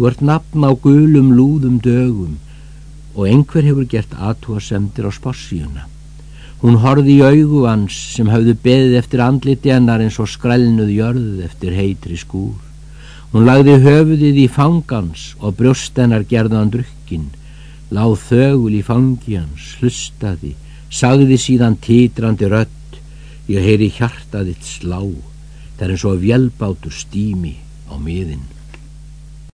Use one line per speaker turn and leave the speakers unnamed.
Þú ert nafn á gulum lúðum dögum og einhver hefur gert aðtúasemdir á spossíuna. Hún horði í augu hans sem hafðu beðið eftir andliti hennar eins og skrælnuð jörð eftir heitri skúr. Hún lagði höfuðið í fangans og brjóst hennar gerðan drukkin, láð þögul í fangi hans, hlustaði, sagði síðan títrandi rött, ég heyri hjartaðitt slá, það er eins og vjelbátur stími á miðin.